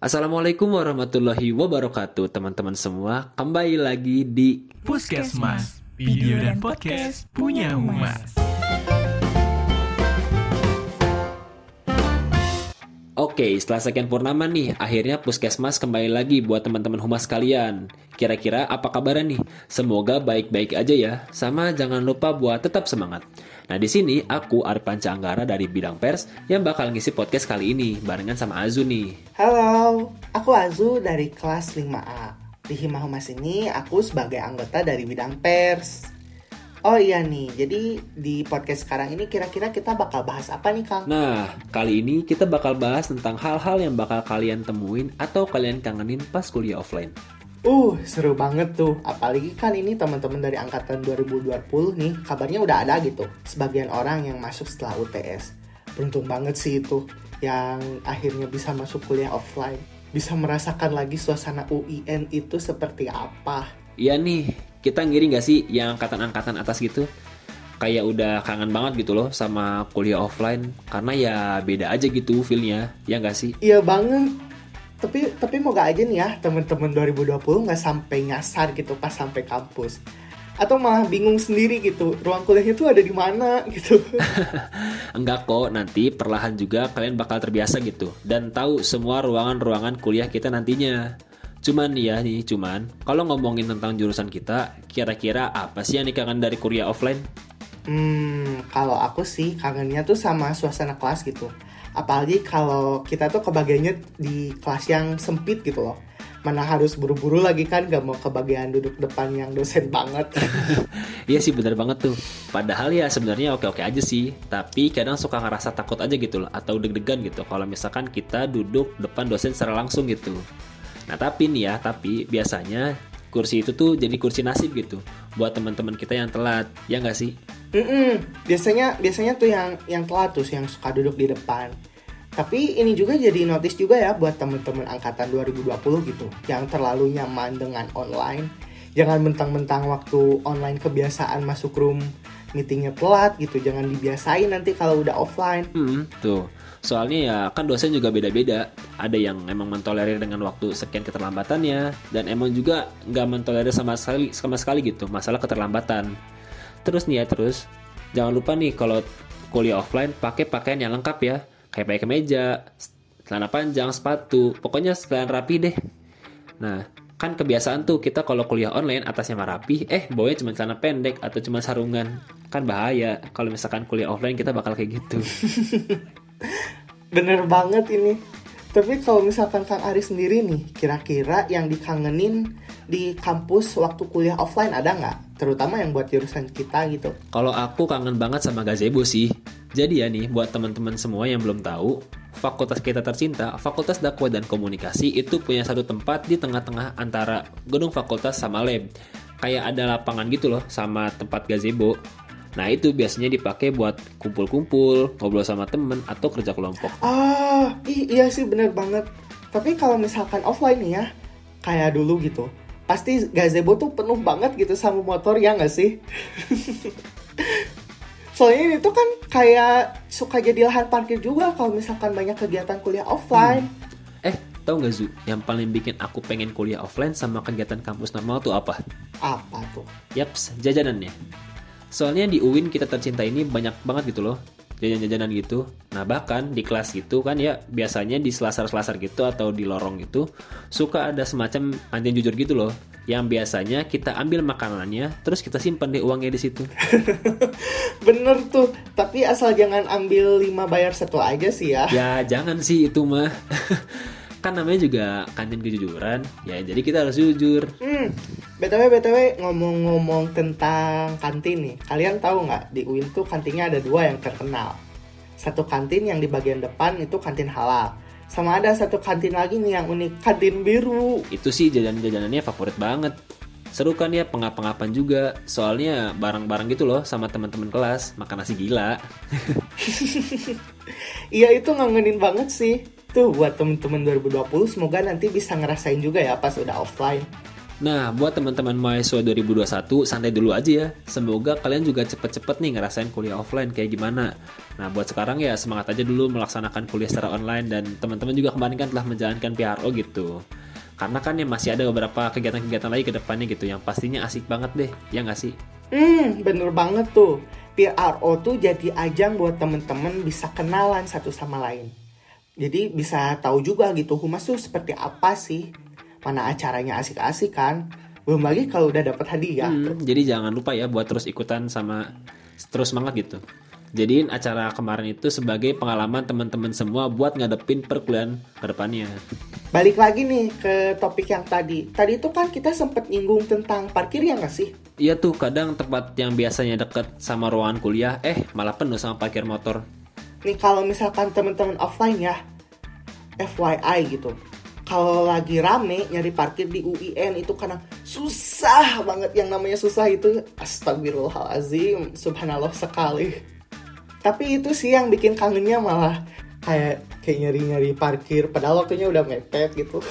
Assalamualaikum warahmatullahi wabarakatuh teman-teman semua. Kembali lagi di Puskesmas, video dan podcast punya humas. Oke setelah sekian purnama nih Akhirnya Puskesmas kembali lagi buat teman-teman humas kalian Kira-kira apa kabarnya nih? Semoga baik-baik aja ya. Sama jangan lupa buat tetap semangat Nah di sini aku Arif Panca Anggara dari bidang pers yang bakal ngisi podcast kali ini barengan sama Azu nih. Halo, aku Azu dari kelas 5A. Di Hima Humas ini aku sebagai anggota dari bidang pers. Oh iya nih, jadi di podcast sekarang ini kira-kira kita bakal bahas apa nih Kang? Nah, kali ini kita bakal bahas tentang hal-hal yang bakal kalian temuin atau kalian kangenin pas kuliah offline. Uh, seru banget tuh. Apalagi kan ini teman-teman dari angkatan 2020 nih, kabarnya udah ada gitu. Sebagian orang yang masuk setelah UTS. Beruntung banget sih itu yang akhirnya bisa masuk kuliah offline. Bisa merasakan lagi suasana UIN itu seperti apa. Iya nih, kita ngiri gak sih yang angkatan-angkatan atas gitu? Kayak udah kangen banget gitu loh sama kuliah offline. Karena ya beda aja gitu feelnya, ya gak sih? Iya banget. Tapi tapi mau gak aja nih ya teman-teman 2020 nggak sampai nyasar gitu pas sampai kampus. Atau malah bingung sendiri gitu, ruang kuliahnya tuh ada di mana gitu. Enggak kok, nanti perlahan juga kalian bakal terbiasa gitu. Dan tahu semua ruangan-ruangan kuliah kita nantinya. Cuman ya nih, cuman kalau ngomongin tentang jurusan kita, kira-kira apa sih yang dikangen dari kuliah offline? Hmm, kalau aku sih kangennya tuh sama suasana kelas gitu. Apalagi kalau kita tuh kebagiannya di kelas yang sempit gitu loh. Mana harus buru-buru lagi kan gak mau kebagian duduk depan yang dosen banget. Iya sih bener banget tuh. Padahal ya sebenarnya oke-oke aja sih. Tapi kadang suka ngerasa takut aja gitu loh. Atau deg-degan gitu. Kalau misalkan kita duduk depan dosen secara langsung gitu. Nah tapi nih ya, tapi biasanya kursi itu tuh jadi kursi nasib gitu. Buat teman-teman kita yang telat. Ya nggak sih? Mm-mm. Biasanya biasanya tuh yang yang telat tuh yang suka duduk di depan. Tapi ini juga jadi notice juga ya buat temen-temen angkatan 2020 gitu yang terlalu nyaman dengan online. Jangan mentang-mentang waktu online kebiasaan masuk room meetingnya telat gitu. Jangan dibiasain nanti kalau udah offline. Hmm, tuh. Soalnya ya kan dosen juga beda-beda. Ada yang emang mentolerir dengan waktu sekian keterlambatannya dan emang juga nggak mentolerir sama sekali sama sekali gitu masalah keterlambatan. Terus nih ya terus jangan lupa nih kalau kuliah offline pakai pakaian yang lengkap ya kayak pakai kemeja, celana panjang, sepatu, pokoknya sekalian rapi deh. Nah kan kebiasaan tuh kita kalau kuliah online atasnya mah rapi, eh bawahnya cuma celana pendek atau cuma sarungan, kan bahaya kalau misalkan kuliah offline kita bakal kayak gitu. Bener banget ini. Tapi kalau misalkan Kang Ari sendiri nih, kira-kira yang dikangenin di kampus waktu kuliah offline ada nggak? Terutama yang buat jurusan kita gitu. Kalau aku kangen banget sama gazebo sih. Jadi ya nih, buat teman-teman semua yang belum tahu, fakultas kita tercinta, Fakultas Dakwah dan Komunikasi itu punya satu tempat di tengah-tengah antara gedung fakultas sama lab. Kayak ada lapangan gitu loh, sama tempat gazebo. Nah itu biasanya dipakai buat kumpul-kumpul, ngobrol sama temen, atau kerja kelompok. Ah, iya sih bener banget. Tapi kalau misalkan offline nih ya, kayak dulu gitu, pasti gazebo tuh penuh banget gitu sama motor ya nggak sih? Soalnya ini tuh kan kayak suka jadi lahan parkir juga kalau misalkan banyak kegiatan kuliah offline. Eh, tau gak Zu, yang paling bikin aku pengen kuliah offline sama kegiatan kampus normal tuh apa? Apa tuh? Yaps, jajanannya. Soalnya di UIN kita tercinta ini banyak banget gitu loh jajan-jajanan gitu. Nah bahkan di kelas gitu kan ya biasanya di selasar-selasar gitu atau di lorong gitu suka ada semacam kantin jujur gitu loh yang biasanya kita ambil makanannya terus kita simpan deh uangnya di situ. Bener tuh, tapi asal jangan ambil 5 bayar satu aja sih ya. ya jangan sih itu mah. kan namanya juga kantin kejujuran ya jadi kita harus jujur Hmm, btw btw ngomong-ngomong tentang kantin nih, kalian tahu nggak di UIN tuh kantinnya ada dua yang terkenal. Satu kantin yang di bagian depan itu kantin halal, sama ada satu kantin lagi nih yang unik, kantin biru. itu sih jajan-jajanannya favorit banget seru kan ya pengap-pengapan juga soalnya bareng-bareng gitu loh sama teman-teman kelas makan nasi gila Iya itu ngangenin banget sih. Tuh buat temen-temen 2020 semoga nanti bisa ngerasain juga ya pas udah offline. Nah, buat teman-teman mahasiswa 2021, santai dulu aja ya. Semoga kalian juga cepet-cepet nih ngerasain kuliah offline kayak gimana. Nah, buat sekarang ya semangat aja dulu melaksanakan kuliah secara online dan teman-teman juga kemarin kan telah menjalankan PRO gitu. Karena kan ya masih ada beberapa kegiatan-kegiatan lagi ke depannya gitu yang pastinya asik banget deh, ya nggak sih? Hmm, bener banget tuh. PRO tuh jadi ajang buat temen-temen bisa kenalan satu sama lain. Jadi bisa tahu juga gitu humas tuh seperti apa sih. Mana acaranya asik-asik kan. Belum lagi kalau udah dapat hadiah. Hmm, jadi jangan lupa ya buat terus ikutan sama terus semangat gitu. Jadiin acara kemarin itu sebagai pengalaman teman-teman semua buat ngadepin perkuliahan ke depannya. Balik lagi nih ke topik yang tadi. Tadi itu kan kita sempet nyinggung tentang parkir ya nggak sih? Iya tuh kadang tempat yang biasanya deket sama ruangan kuliah, eh malah penuh sama parkir motor. Nih kalau misalkan teman-teman offline ya, FYI gitu. Kalau lagi rame nyari parkir di UIN itu karena susah banget yang namanya susah itu astagfirullahalazim subhanallah sekali. Tapi itu sih yang bikin kangennya malah kayak kayak nyari-nyari parkir padahal waktunya udah mepet gitu.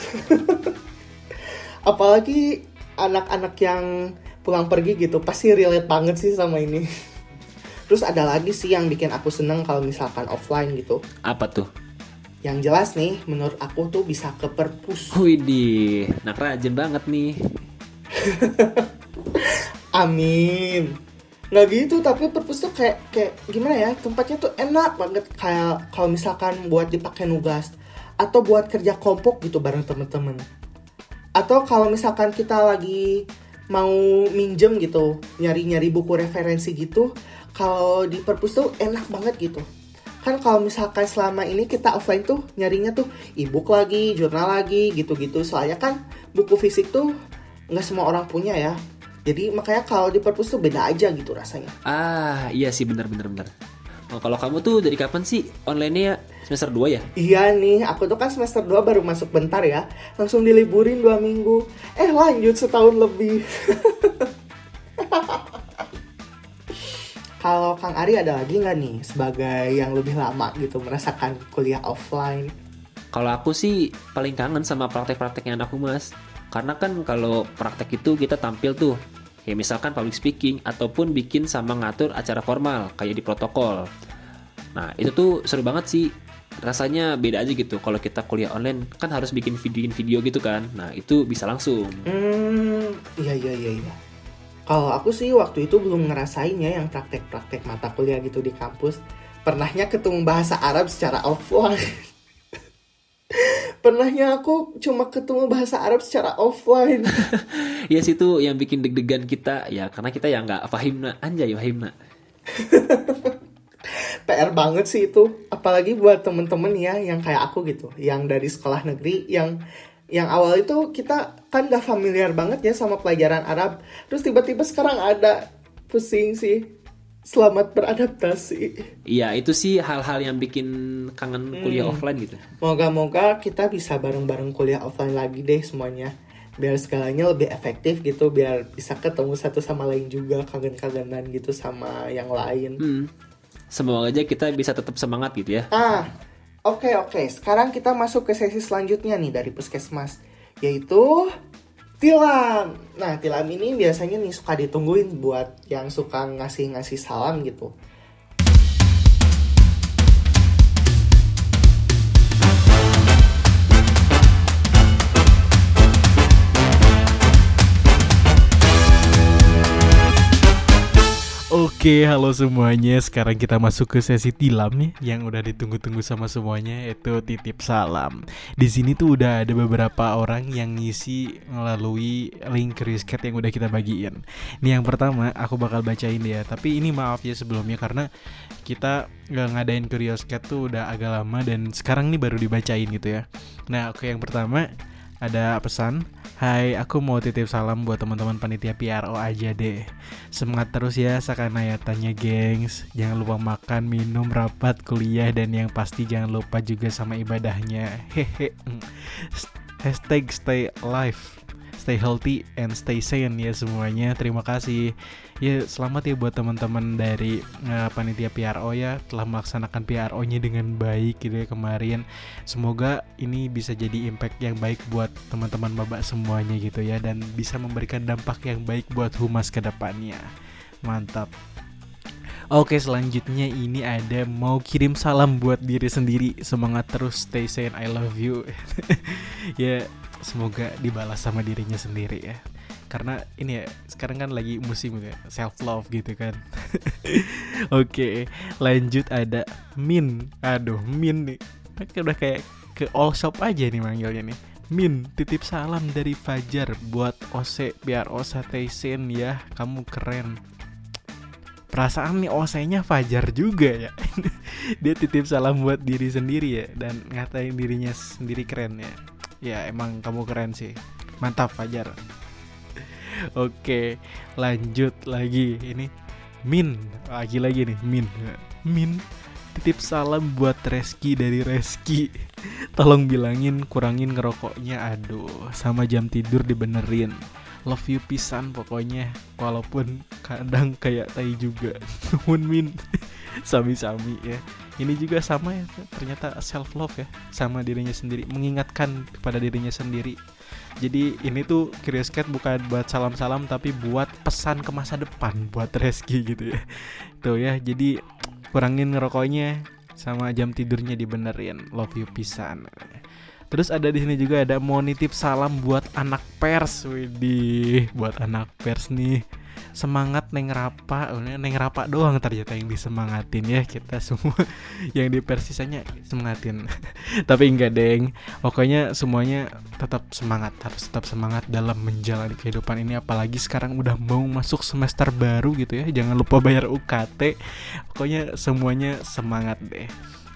Apalagi anak-anak yang pulang pergi gitu pasti relate banget sih sama ini. Terus ada lagi sih yang bikin aku seneng kalau misalkan offline gitu. Apa tuh? Yang jelas nih, menurut aku tuh bisa ke perpus. Widih, nak rajin banget nih. Amin. Nggak gitu, tapi perpus tuh kayak kayak gimana ya? Tempatnya tuh enak banget kayak kalau misalkan buat dipakai nugas atau buat kerja kelompok gitu bareng temen-temen. Atau kalau misalkan kita lagi mau minjem gitu, nyari-nyari buku referensi gitu, kalau di perpus tuh enak banget gitu kan kalau misalkan selama ini kita offline tuh nyarinya tuh ebook lagi, jurnal lagi, gitu-gitu. Soalnya kan buku fisik tuh nggak semua orang punya ya. Jadi makanya kalau di perpus tuh beda aja gitu rasanya. Ah, iya sih bener-bener bener. Oh, kalau kamu tuh dari kapan sih online-nya semester 2 ya? Iya nih, aku tuh kan semester 2 baru masuk bentar ya. Langsung diliburin dua minggu. Eh lanjut setahun lebih. Kalau Kang Ari ada lagi nggak nih sebagai yang lebih lama gitu merasakan kuliah offline? Kalau aku sih paling kangen sama praktek-prakteknya anakku mas. Karena kan kalau praktek itu kita tampil tuh, ya misalkan public speaking ataupun bikin sama ngatur acara formal kayak di protokol. Nah itu tuh seru banget sih. Rasanya beda aja gitu. Kalau kita kuliah online kan harus bikin video-video gitu kan. Nah itu bisa langsung. Hmm, iya iya iya iya. Kalau aku sih waktu itu belum ngerasainnya yang praktek-praktek mata kuliah gitu di kampus. Pernahnya ketemu bahasa Arab secara offline. Pernahnya aku cuma ketemu bahasa Arab secara offline. ya situ yang bikin deg-degan kita ya karena kita ya nggak pahim na anjay pahim na. PR banget sih itu. Apalagi buat temen-temen ya yang kayak aku gitu. Yang dari sekolah negeri yang yang awal itu kita kan gak familiar banget ya sama pelajaran Arab terus tiba-tiba sekarang ada pusing sih selamat beradaptasi Iya itu sih hal-hal yang bikin kangen kuliah Hmm. offline gitu. moga-moga kita bisa bareng-bareng kuliah offline lagi deh semuanya biar segalanya lebih efektif gitu biar bisa ketemu satu sama lain juga kangen-kangenan gitu sama yang lain Hmm. Semoga aja kita bisa tetap semangat gitu ya. Ah, oke oke. Sekarang kita masuk ke sesi selanjutnya nih dari puskesmas, yaitu tilam. Nah, tilam ini biasanya nih suka ditungguin buat yang suka ngasih-ngasih salam gitu. Oke, halo semuanya. Sekarang kita masuk ke sesi tilam nih yang udah ditunggu-tunggu sama semuanya yaitu titip salam. Di sini tuh udah ada beberapa orang yang ngisi melalui link risket yang udah kita bagiin. Nih yang pertama aku bakal bacain ya. Tapi ini maaf ya sebelumnya karena kita nggak ngadain curioscat tuh udah agak lama dan sekarang nih baru dibacain gitu ya. Nah, oke yang pertama ada pesan? Hai aku mau titip salam buat teman-teman panitia PRO aja deh. Semangat terus ya sakanayatannya gengs. Jangan lupa makan, minum, rapat, kuliah Dan yang pasti jangan lupa juga sama ibadahnya. Hehe. Hashtag stay alive Stay healthy and stay sane ya semuanya. Terima kasih. Ya selamat ya buat teman-teman dari uh, panitia PRO ya telah melaksanakan PRO-nya dengan baik gitu ya kemarin. Semoga ini bisa jadi impact yang baik buat teman-teman babak semuanya gitu ya dan bisa memberikan dampak yang baik buat humas ke depannya. Mantap. Oke selanjutnya ini ada mau kirim salam buat diri sendiri Semangat terus stay sane I love you Ya semoga dibalas sama dirinya sendiri ya. Karena ini ya sekarang kan lagi musim ya self love gitu kan. Oke lanjut ada Min. Aduh Min nih. Udah kayak ke all shop aja nih manggilnya nih. Min titip salam dari Fajar buat OC biar OC Sen ya. Kamu keren. Perasaan nih OC-nya Fajar juga ya. Dia titip salam buat diri sendiri ya dan ngatain dirinya sendiri keren ya ya emang kamu keren sih mantap Fajar Oke, lanjut lagi. Ini Min, lagi lagi nih Min. Min, titip salam buat Reski dari Reski. Tolong bilangin kurangin ngerokoknya. Aduh, sama jam tidur dibenerin. Love you pisan pokoknya. Walaupun kadang kayak tai juga. Nuhun Min. Sami-sami ya. Ini juga sama ya, ternyata self love ya, sama dirinya sendiri, mengingatkan kepada dirinya sendiri jadi ini tuh Curious Cat bukan buat salam-salam tapi buat pesan ke masa depan buat Reski gitu ya. Tuh ya, jadi kurangin ngerokoknya sama jam tidurnya dibenerin. Love you pisan. Terus ada di sini juga ada mau salam buat anak pers, widih, buat anak pers nih semangat neng rapa neng rapa doang ternyata yang disemangatin ya kita semua yang di persisanya semangatin tapi enggak deng. Pokoknya semuanya tetap semangat harus tetap semangat dalam menjalani kehidupan ini apalagi sekarang udah mau masuk semester baru gitu ya. Jangan lupa bayar UKT pokoknya semuanya semangat deh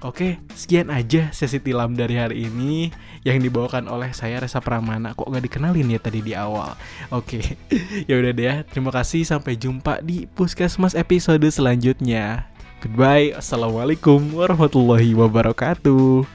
Oke, sekian aja sesi tilam dari hari ini yang dibawakan oleh saya Resa Pramana. Kok gak dikenalin ya tadi di awal? Oke, ya udah deh. Ya. Terima kasih. Sampai jumpa di Puskesmas episode selanjutnya. Goodbye. Assalamualaikum warahmatullahi wabarakatuh.